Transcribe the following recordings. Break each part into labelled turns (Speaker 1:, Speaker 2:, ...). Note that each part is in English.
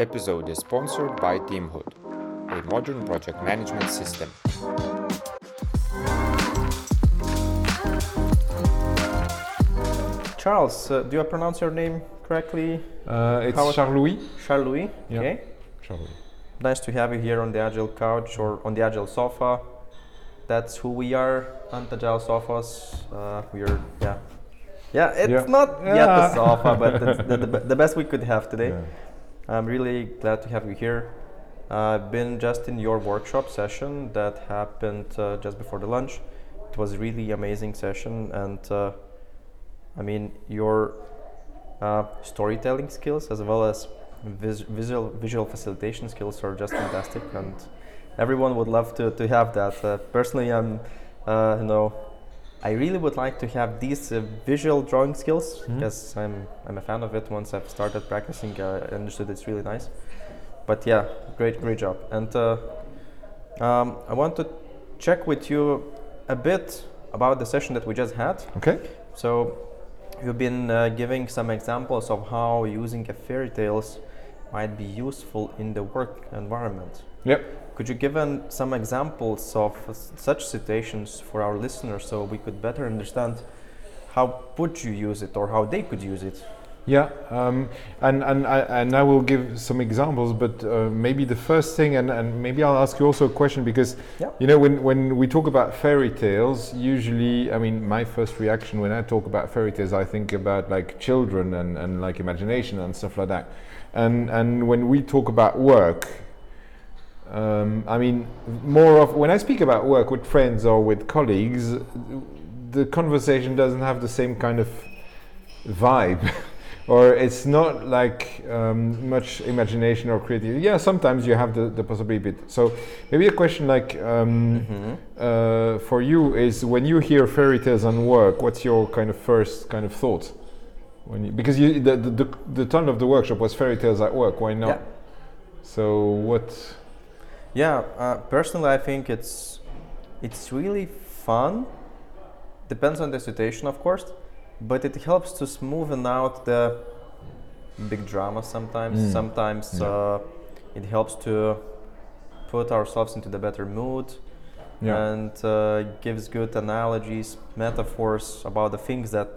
Speaker 1: episode is sponsored by Teamhood, a modern project management system.
Speaker 2: Charles, uh, do I pronounce your name correctly?
Speaker 3: Uh, it's
Speaker 2: How-
Speaker 3: Charles-Louis.
Speaker 2: Charles Louis.
Speaker 3: Yeah.
Speaker 2: Okay.
Speaker 3: Charles.
Speaker 2: Nice to have you here on the Agile couch or on the Agile sofa. That's who we are on the Agile sofas. Uh, we're yeah, yeah. It's
Speaker 3: Yeah.
Speaker 2: not yet the sofa, but it's the, the, the best we could have today.
Speaker 3: Yeah.
Speaker 2: I'm really glad to have you here. I've been just in your workshop session that happened uh, just before the lunch. It was really amazing session, and uh, I mean your uh, storytelling skills as well as vis- visual visual facilitation skills are just fantastic, and everyone would love to, to have that. Uh, personally, I'm uh, you know I really would like to have these uh, visual drawing skills
Speaker 3: Mhm.
Speaker 2: because I'm I'm a fan of it. Once I've started practicing, uh, I understood it's really nice. But yeah, great great job. And uh, um, I want to check with you a bit about the session that we just had.
Speaker 3: Okay.
Speaker 2: So you've been uh, giving some examples of how using a fairy tales might be useful in the work environment.
Speaker 3: Yep.
Speaker 2: Could you give an, some examples of s- such situations for our listeners so we could better understand how would you use it or how they could use it?
Speaker 3: Yeah, um, and and I, and I will give some examples, but uh, maybe the first thing, and, and maybe I'll ask you also a question because
Speaker 2: Yeah.
Speaker 3: you know when when we talk about fairy tales, usually, I mean, my first reaction when I talk about fairy tales, I think about like children and, and like imagination and stuff like that, and and when we talk about work. Um, I mean, more of when I speak about work with friends or with colleagues, the conversation doesn't have the same kind of vibe or it's not like um, much imagination or creativity yeah sometimes you have the, the possibility bit so maybe a question like um, uh, for you is when you hear fairy tales and work what's your kind of first kind of thought when you, because you, the, the, the, the ton of the workshop was fairy tales at work why not
Speaker 2: Yeah.
Speaker 3: so what
Speaker 2: Yeah, uh, personally, I think it's it's really fun. Depends on the situation, of course, but it helps to smoothen out the big drama sometimes.
Speaker 3: Mm.
Speaker 2: Sometimes
Speaker 3: Yeah.
Speaker 2: uh, it helps to put ourselves into the better mood
Speaker 3: yeah
Speaker 2: and uh, gives good analogies, metaphors about the things that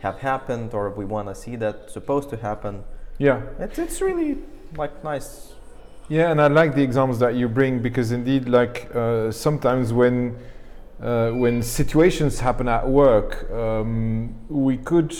Speaker 2: have happened or we want to see that supposed to happen.
Speaker 3: yeah
Speaker 2: It's, it's really like nice.
Speaker 3: Yeah, and I like the examples that you bring because indeed, like uh, sometimes when uh, when situations happen at work, um, we could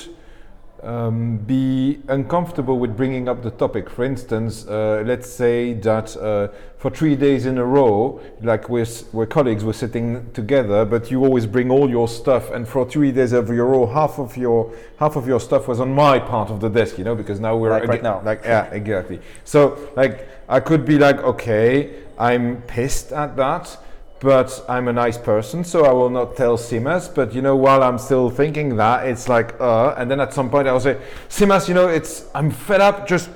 Speaker 3: um, be uncomfortable with bringing up the topic. For instance, uh, let's say that uh, for three days in a row, like we're, we're colleagues, we're sitting together, but you always bring all your stuff, and for three days of your row, half of your half of your stuff was on my part of the desk, you know, because now we're
Speaker 2: Like right now.
Speaker 3: like yeah, exactly. So like I could be like, okay, I'm pissed at that, but I'm a nice person, so I will not tell Simas. But you know, while I'm still thinking that, it's like, uh, and then at some point I will say, Simas, you know, it's I'm fed up. Just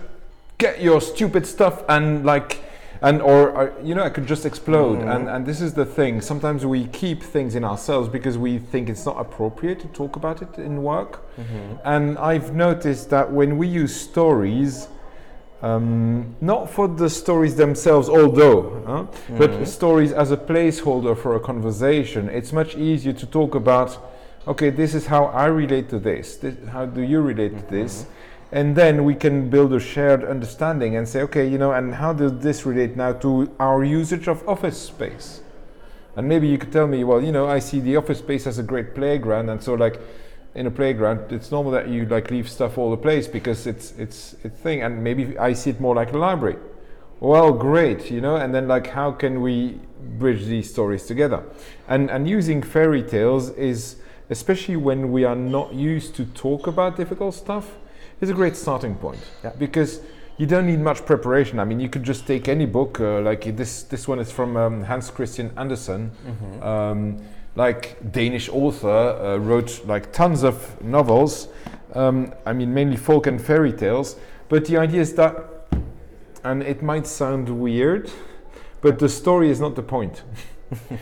Speaker 3: get your stupid stuff and like. And or, or you know, I could just explode, mm. and and this is the thing. Sometimes we keep things in ourselves because we think it's not appropriate to talk about it in work. Mm-hmm. And I've noticed that when we use stories, um, not for the stories themselves, although, huh, but stories as a placeholder for a conversation, it's much easier to talk about, okay, this is how I relate to this, this how do you relate to this? And then we can build a shared understanding and say, okay, you know, and how does this relate now to our usage of office space? And maybe you could tell me, well, you know, I see the office space as a great playground, and so like in a playground, it's normal that you like leave stuff all the place because it's it's it's thing, and maybe I see it more like a library. Well, great, you know, and then like how can we bridge these stories together? And and using fairy tales is especially when we are not used to talk about difficult stuff is a great starting point
Speaker 2: Yeah.
Speaker 3: because you don't need much preparation. I mean, you could just take any book. Uh, like this, this one is from um, Hans Christian Andersen, um, like Danish author, uh, wrote like tons of novels. Um, I mean, mainly folk and fairy tales. But the idea is that, and it might sound weird, but the story is not the point.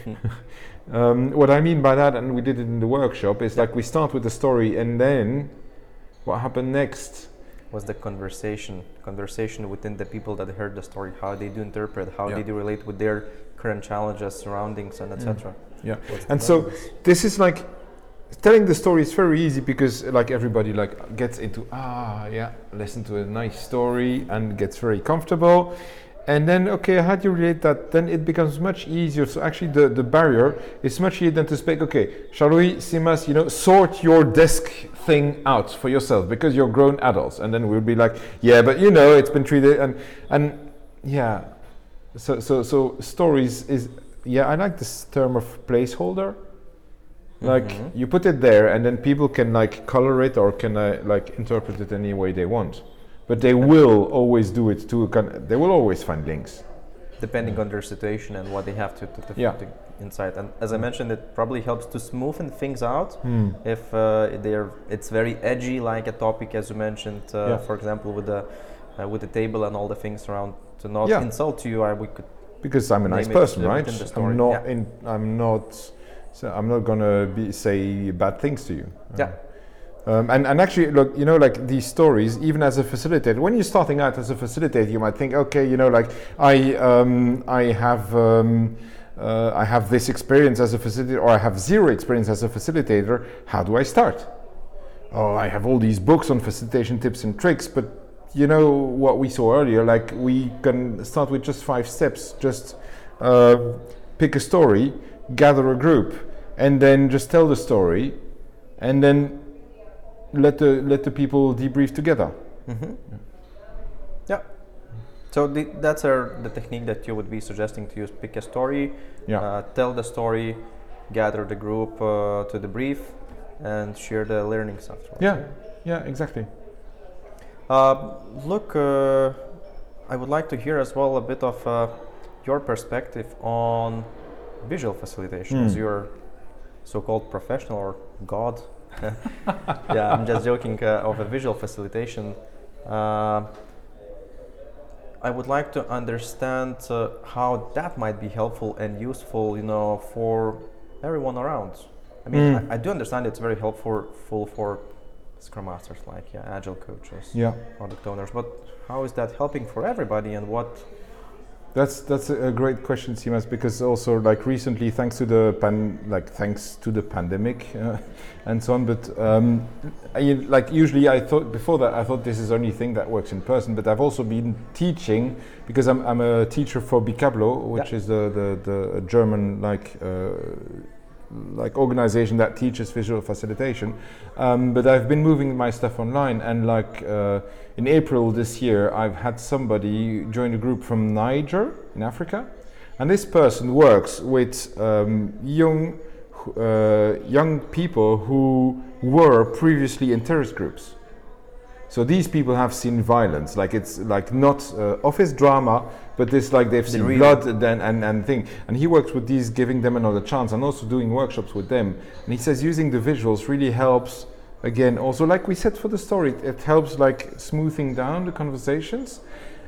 Speaker 3: um, what I mean by that, and we did it in the workshop, is like we start with the story, and then what happened next
Speaker 2: was the conversation, conversation within the people that heard the story, how they do interpret, how
Speaker 3: Yeah.
Speaker 2: they do relate with their current challenges, surroundings, and etc.
Speaker 3: Yeah. And so this is like telling the story is very easy because like everybody like gets into ah yeah listen to a nice story and gets very comfortable and then okay how do you relate that then it becomes much easier so actually the, the barrier is much easier than to speak okay shall we simas you know sort your desk thing out for yourself because you're grown adults and then we'll be like yeah but you know it's been treated and and yeah. So so so stories is yeah i like this term of placeholder. Like
Speaker 2: Mhm.
Speaker 3: you put it there and then people can like color it or can uh, like interpret it any way they want. But they will always do it to con- they will always find links
Speaker 2: depending on their situation and what they have to, to, to,
Speaker 3: Yeah.
Speaker 2: to inside. And as I mentioned, it probably helps to smoothen things out
Speaker 3: Hmm.
Speaker 2: if uh, they're it's very edgy, like a topic as you mentioned, uh,
Speaker 3: Yeah.
Speaker 2: for example, with the uh, with the table and all the things around to not
Speaker 3: Yeah.
Speaker 2: insult you. I we could
Speaker 3: because i'm a nice person
Speaker 2: uh,
Speaker 3: right
Speaker 2: within the story,
Speaker 3: i'm not in i'm not so i'm not gonna be say bad things to you
Speaker 2: Yeah.
Speaker 3: Um, and, and actually, look, you know, like these stories, even as a facilitator, when you're starting out as a facilitator, you might think, okay, you know, like I, um, I have, um, uh, I have this experience as a facilitator, or I have zero experience as a facilitator. How do I start? Oh, I have all these books on facilitation tips and tricks, but you know what we saw earlier, like we can start with just five steps. Just uh, pick a story, gather a group, and then just tell the story, and then let the let the people debrief together.
Speaker 2: hmm Yeah. So the, that's our, the technique that you would be suggesting to use. Pick a story,
Speaker 3: Yeah.
Speaker 2: uh, tell the story, gather the group uh, to debrief, and share the learnings afterwards.
Speaker 3: yeah, yeah, exactly.
Speaker 2: Uh, look, uh, I would like to hear as well a bit of uh, your perspective on visual facilitation as
Speaker 3: Hmm.
Speaker 2: your so-called professional or god. yeah, I'm just joking uh, of a visual facilitation. Uh, I would like to understand uh, how that might be helpful and useful, you know, for everyone around. I mean,
Speaker 3: Mm.
Speaker 2: I, I do understand it's very helpful full for Scrum Masters, like yeah, Agile coaches,
Speaker 3: Yeah,
Speaker 2: product owners. But how is that helping for everybody, and what?
Speaker 3: That's that's a great question, Simas, because also like recently, thanks to the pan, like thanks to the pandemic uh, and so on. But um, I, like usually, I thought before that I thought this is the only thing that works in person. But I've also been teaching because I'm I'm a teacher for Bikablo, which
Speaker 2: Yeah.
Speaker 3: is the the, the German like. Uh, like organization that teaches visual facilitation. Um, but i've been moving my stuff online and like uh, in april this year i've had somebody join a group from niger in africa. And this person works with um, young uh, young people who were previously in terrorist groups so these people have seen violence. Like it's like not uh, office drama but it's like they've
Speaker 2: The
Speaker 3: seen
Speaker 2: real-
Speaker 3: blood and, and and thing. And he works with these giving them another chance and also doing workshops with them. And he says using the visuals really helps again also like we said for the story it, it helps like smoothing down the conversations.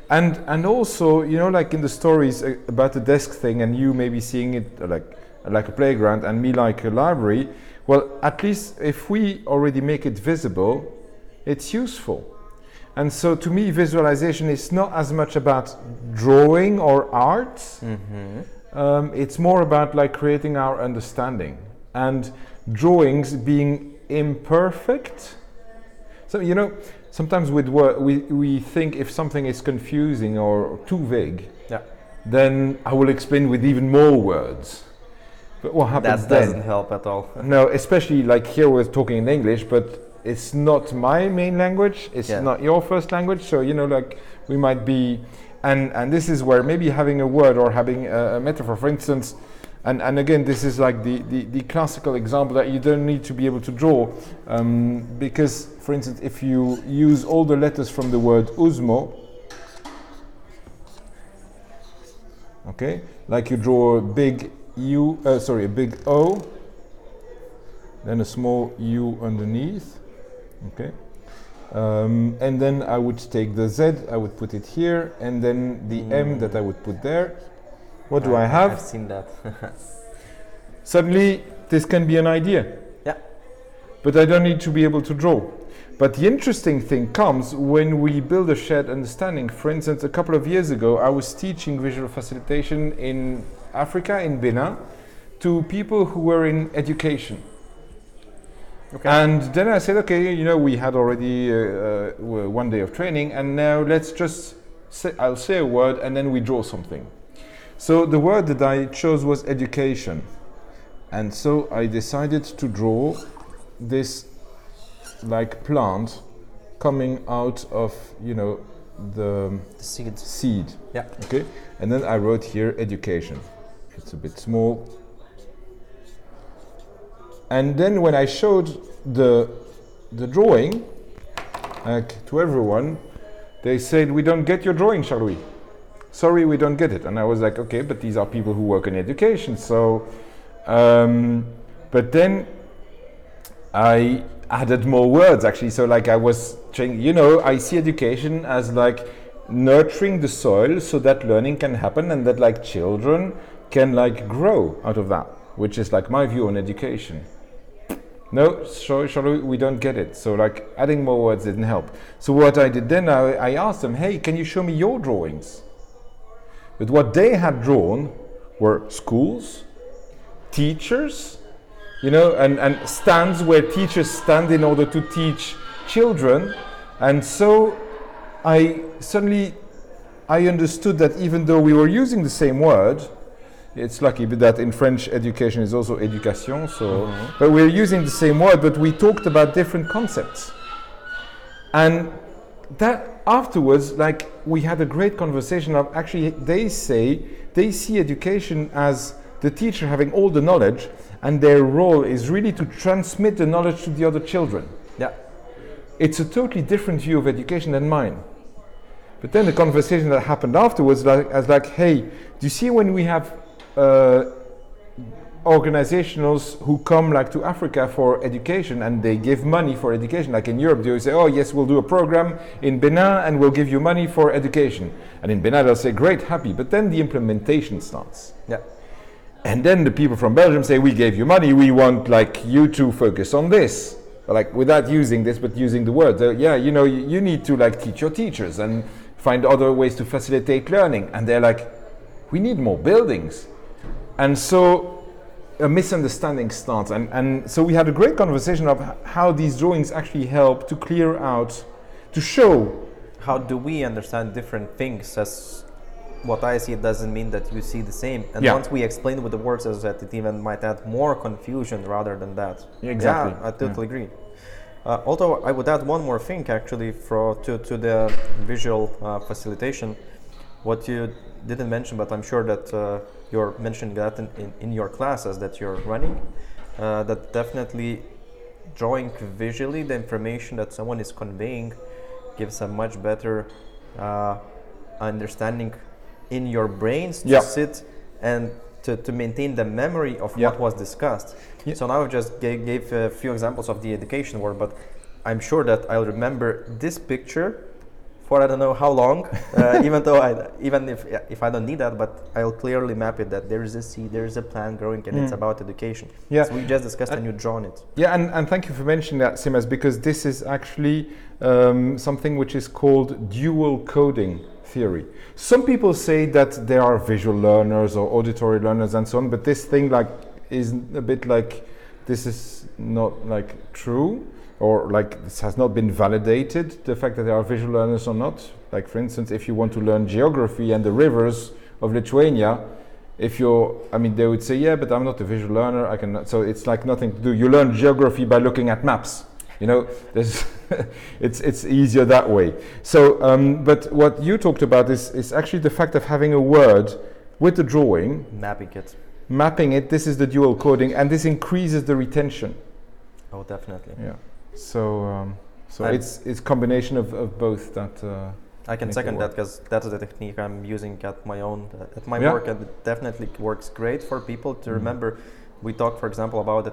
Speaker 3: And and also you know like in the stories uh, about the desk thing and you maybe seeing it uh, like like a playground and me like a library well at least if we already make it visible it's useful and so to me visualization is not as much about drawing or art
Speaker 2: Mm-hmm.
Speaker 3: um, it's more about like creating our understanding and drawings being imperfect so you know sometimes with work we, we think if something is confusing or too vague
Speaker 2: Yeah.
Speaker 3: then i will explain with even more words but what happens
Speaker 2: That
Speaker 3: then
Speaker 2: doesn't help at all.
Speaker 3: no, especially like here we're talking in English, but it's not my main language. It's
Speaker 2: Yeah.
Speaker 3: not your first language. So you know, like we might be, and and this is where maybe having a word or having a, a metaphor, for instance, and and again, this is like the, the the classical example that you don't need to be able to draw, um, because for instance, if you use all the letters from the word usmo. Okay, like you draw a big U, uh, sorry, a big O, then a small U underneath. Okay. Um, and then I would take the Z, I would put it here, and then the M that I would put there. What do I
Speaker 2: I've
Speaker 3: have?
Speaker 2: seen that.
Speaker 3: Suddenly, this can be an idea.
Speaker 2: Yeah.
Speaker 3: But I don't need to be able to draw. But the interesting thing comes when we build a shared understanding. For instance, a couple of years ago, I was teaching visual facilitation in Africa, in Benin, to people who were in education.
Speaker 2: Okay.
Speaker 3: And then I said, okay, you know, we had already uh, uh, one day of training, and now let's just say, I'll say a word and then we draw something. So the word that I chose was education. And so I decided to draw this like plant coming out of, you know, the
Speaker 2: the seeds.
Speaker 3: seed.
Speaker 2: Yeah.
Speaker 3: Okay, and then I wrote here education. It's a bit small. And then when I showed the the drawing like to everyone, they said, "We don't get your drawing, shall we?" Sorry, we don't get it. And I was like, "Okay, but these are people who work in education, so." Um, but then I added more words actually. So like I was you know, I see education as like nurturing the soil so that learning can happen and that like children can like grow out of that, which is like my view on education. No, sorry, we don't get it. So like adding more words didn't help. So what I did then, I, I asked them, hey, can you show me your drawings? But what they had drawn were schools, teachers, you know, and, and stands where teachers stand in order to teach children. And so I suddenly I understood that even though we were using the same word, it's lucky that in French education is also education, so mm-hmm. but we're using the same word, but we talked about different concepts. And that afterwards, like we had a great conversation of actually they say they see education as the teacher having all the knowledge and their role is really to transmit the knowledge to the other children.
Speaker 2: Yeah.
Speaker 3: It's a totally different view of education than mine. But then the conversation that happened afterwards, like, as like, hey, do you see when we have uh, organizationals who come like to Africa for education and they give money for education, like in Europe, they say, oh yes, we'll do a program in Benin and we'll give you money for education. And in Benin they'll say, great, happy. But then the implementation starts.
Speaker 2: Yeah.
Speaker 3: And then the people from Belgium say, we gave you money, we want like you to focus on this. Like without using this, but using the word. Uh, yeah, you know, you, you need to like teach your teachers and find other ways to facilitate learning. And they're like, we need more buildings. And so a misunderstanding starts. And, and so we had a great conversation of how these drawings actually help to clear out, to show.
Speaker 2: How do we understand different things as what I see doesn't mean that you see the same. And
Speaker 3: Yeah.
Speaker 2: once we explain with the words as that, it even might add more confusion rather than that.
Speaker 3: Yeah, exactly.
Speaker 2: Yeah, I totally agree. Uh, although I would add one more thing actually for to, to the visual uh, facilitation, what you didn't mention, but I'm sure that uh, you're mentioning that in, in, in your classes that you're running, uh, that definitely drawing visually the information that someone is conveying gives a much better uh, understanding in your brains to
Speaker 3: Yeah.
Speaker 2: sit and to, to maintain the memory of
Speaker 3: Yeah.
Speaker 2: what was discussed.
Speaker 3: Yeah.
Speaker 2: So now I just gave, gave a few examples of the education word, but I'm sure that I'll remember this picture for I don't know how long, uh, even though I, even if if I don't need that, but I'll clearly map it that there is a seed, there is a plant growing, and it's
Speaker 3: Mm.
Speaker 2: about education.
Speaker 3: Yeah.
Speaker 2: So we just discussed
Speaker 3: Uh,
Speaker 2: and you drawn it.
Speaker 3: Yeah, and, and thank you for mentioning that, Simas, because this is actually um, something which is called dual coding theory. Some people say that there are visual learners or auditory learners and so on, but this thing like is a bit like this is not like true or like this has not been validated the fact that they are visual learners or not. Like for instance if you want to learn geography and the rivers of lithuania if you're i mean they would say yeah but i'm not a visual learner. I can so it's like nothing to do. You learn geography by looking at maps you know? There's it's it's easier that way. So um, but what you talked about is is actually the fact of having a word with the drawing.
Speaker 2: Mapping it.
Speaker 3: mapping it this is the dual coding and this increases the retention.
Speaker 2: Oh, definitely.
Speaker 3: yeah so um, so
Speaker 2: And-
Speaker 3: it's it's combination of, of both that uh,
Speaker 2: I can second that because that's the technique I'm using at my own uh, at my
Speaker 3: Yeah.
Speaker 2: work, and it definitely works great for people to
Speaker 3: Mhm.
Speaker 2: remember. We talked, for example, about the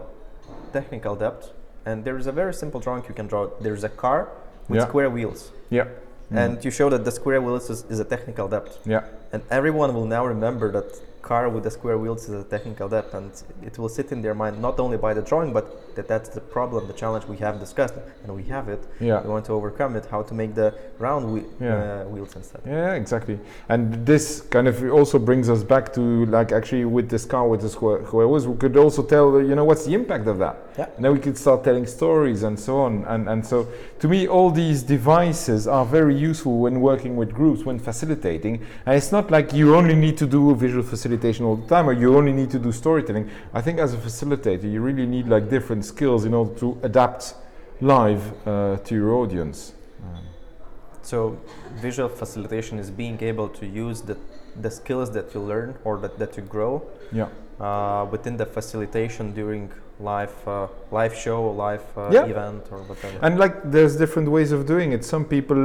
Speaker 2: technical depth, and there is a very simple drawing you can draw. There's a car with
Speaker 3: Yeah.
Speaker 2: square wheels,
Speaker 3: yeah
Speaker 2: and you show that the square wheels is, is a technical depth,
Speaker 3: yeah
Speaker 2: and everyone will now remember that car with the square wheels is a technical depth, and it will sit in their mind not only by the drawing, but that that's the problem, the challenge we have discussed, and we have it.
Speaker 3: Yeah.
Speaker 2: We want to overcome it. How to make the round whe-
Speaker 3: Yeah.
Speaker 2: uh, wheels instead.
Speaker 3: Yeah, exactly. And this kind of also brings us back to like actually with this car with the square, square wheels, we could also tell you know what's the impact of that.
Speaker 2: Yeah.
Speaker 3: And then we could start telling stories and so on. And and so to me, all these devices are very useful when working with groups, when facilitating. And it's not like you only need to do visual facilitation all the time, or you only need to do storytelling. I think as a facilitator, you really need like different skills in order to adapt live uh, to your audience. Um,
Speaker 2: So visual facilitation is being able to use the, the skills that you learn or that, that you grow
Speaker 3: yeah.
Speaker 2: uh, within the facilitation during live uh, live show, live uh,
Speaker 3: Yeah.
Speaker 2: event or whatever.
Speaker 3: And like, there's different ways of doing it. Some people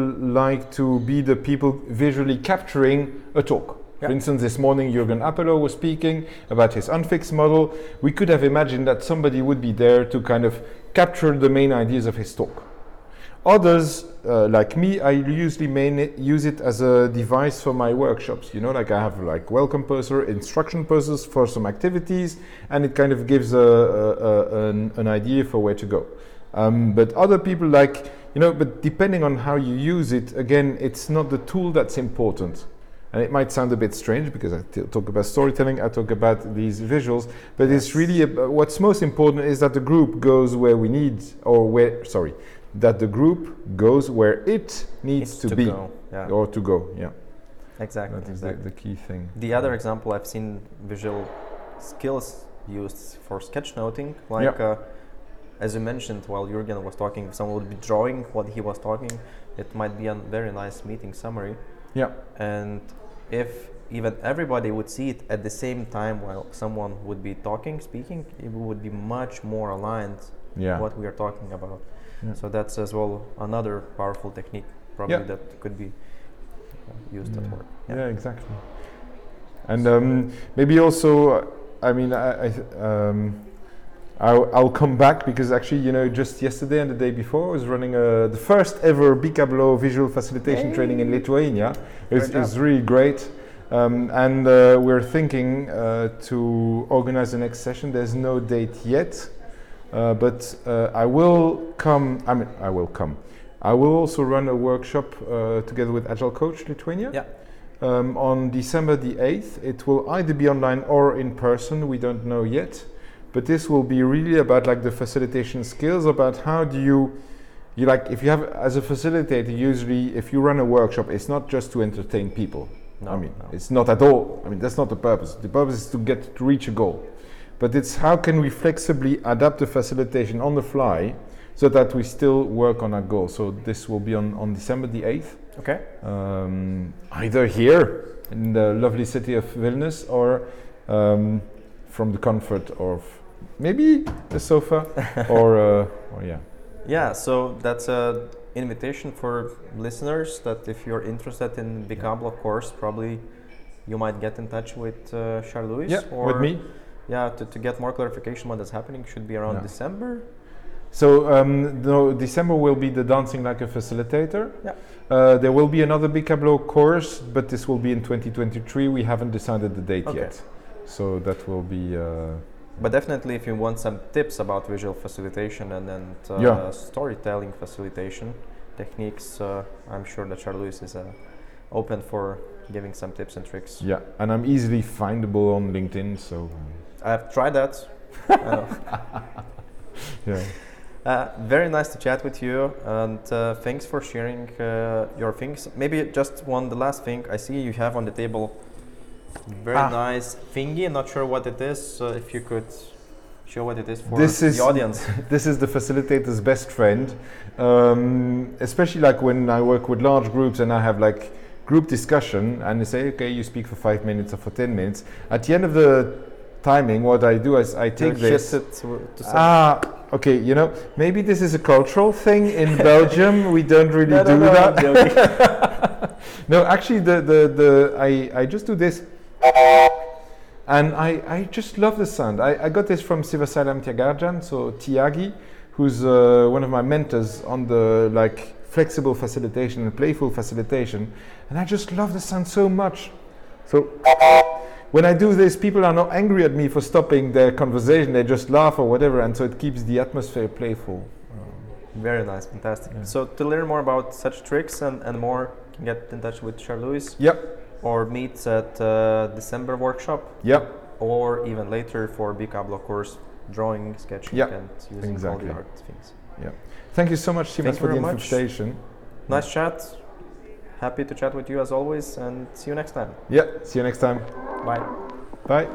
Speaker 3: like to be the people visually capturing a talk.
Speaker 2: Yeah.
Speaker 3: For instance, this morning Jürgen Appelo was speaking about his unfixed model. We could have imagined that somebody would be there to kind of capture the main ideas of his talk. Others, uh, like me, I usually main use it as a device for my workshops. You know, like I have like welcome poster, instruction posters for some activities, and it kind of gives a, a, a, an, an idea for where to go. Um, but other people like, you know, but depending on how you use it, again, it's not the tool that's important. And it might sound a bit strange because I t- talk about storytelling, I talk about these visuals, but it's really ab- what's most important is that the group goes where we need, or where, sorry, that the group goes where it needs
Speaker 2: It's
Speaker 3: to, be
Speaker 2: go. Yeah,
Speaker 3: or to go. Yeah,
Speaker 2: exactly.
Speaker 3: that is the, the key thing.
Speaker 2: The other example I've seen visual skills used for sketchnoting, like
Speaker 3: Yeah.
Speaker 2: uh, as you mentioned while Jurgen was talking, someone would be drawing what he was talking. It might be a very nice meeting summary,
Speaker 3: Yeah,
Speaker 2: and if even everybody would see it at the same time while someone would be talking, speaking, it would be much more aligned
Speaker 3: yeah.
Speaker 2: what we are talking about.
Speaker 3: Yeah.
Speaker 2: So that's as well another powerful technique, probably
Speaker 3: Yeah.
Speaker 2: that could be uh, used at work.
Speaker 3: Yeah, exactly. And um, maybe also, I mean, I, I, um, I'll, I'll come back because actually, you know, just yesterday and the day before, I was running uh, the first ever Bikablo visual facilitation training in Lithuania. It's, it's really great. Um, and uh, we're thinking uh, to organize the next session. There's no date yet, uh, but uh, I will come. I mean, I will come. I will also run a workshop uh, together with Agile Coach Lithuania
Speaker 2: Yeah.
Speaker 3: um, on December the 8th. It will either be online or in person, we don't know yet. But this will be really about like the facilitation skills, about how do you, you like, if you have, as a facilitator, usually if you run a workshop, it's not just to entertain people.
Speaker 2: No,
Speaker 3: I mean,
Speaker 2: no.
Speaker 3: it's not at all. I mean, that's not the purpose. The purpose is to get to reach a goal. But it's how can we flexibly adapt the facilitation on the fly so that we still work on our goal. So this will be on, on December the 8th
Speaker 2: Okay.
Speaker 3: um, either here in the lovely city of Vilnius or um, from the comfort of maybe the sofa or, uh, or yeah.
Speaker 2: Yeah, so that's a invitation for listeners that if you're interested in Bikablo course, probably you might get in touch with uh, Charles Louis
Speaker 3: Yeah,
Speaker 2: or
Speaker 3: with me.
Speaker 2: Yeah, to, to get more clarification what is happening should be around
Speaker 3: Yeah.
Speaker 2: December.
Speaker 3: So um, no, December will be the dancing like a facilitator.
Speaker 2: Yeah.
Speaker 3: Uh, there will be another Bikablo course, but this will be in 2023. We haven't decided the date
Speaker 2: Okay.
Speaker 3: yet, so that will be. Uh,
Speaker 2: But definitely, if you want some tips about visual facilitation and then uh,
Speaker 3: Yeah.
Speaker 2: storytelling facilitation techniques, uh, I'm sure that Charles Louis is uh, open for giving some tips and tricks.
Speaker 3: yeah, and I'm easily findable on LinkedIn, so um,
Speaker 2: I've tried that.
Speaker 3: Yeah.
Speaker 2: Uh, very nice to chat with you, and uh, thanks for sharing uh, your things. Maybe just one, the last thing I see you have on the table, very
Speaker 3: Ah.
Speaker 2: nice thingy. Not sure what it is. Uh, if you could show what it is for
Speaker 3: This is-
Speaker 2: the audience.
Speaker 3: this is the facilitator's best friend um, especially like when i work with large groups and i have like group discussion and they say okay you speak for five minutes or for 10 minutes at the end of the timing what i do is i take
Speaker 2: You
Speaker 3: this
Speaker 2: it to, to
Speaker 3: ah okay you know maybe this is a cultural thing in belgium we don't really
Speaker 2: No, no,
Speaker 3: do
Speaker 2: no,
Speaker 3: that
Speaker 2: I'm joking.
Speaker 3: no, actually, the, the, the I, I just do this. And I, I just love the sound. I, I got this from Sivasailam Thiagarajan, so Thiagi, who's uh, one of my mentors on the like flexible facilitation and playful facilitation. And I just love the sound so much. So when I do this, people are not angry at me for stopping their conversation. They just laugh or whatever, and so it keeps the atmosphere playful.
Speaker 2: Very nice, fantastic.
Speaker 3: Yeah.
Speaker 2: So to learn more about such tricks and, and more, you can get in touch with Charles Louis
Speaker 3: Yep,
Speaker 2: or meet at uh, December workshop
Speaker 3: yep,
Speaker 2: or even later for Bikablo course, drawing, sketching,
Speaker 3: Yeah,
Speaker 2: and using
Speaker 3: exactly.
Speaker 2: all the art things.
Speaker 3: Thank you so much, Simas, for the
Speaker 2: very much.
Speaker 3: invitation.
Speaker 2: Nice chat. Happy to chat with you as always, and see you next time.
Speaker 3: Yeah, see you next time.
Speaker 2: Bye.
Speaker 3: Bye.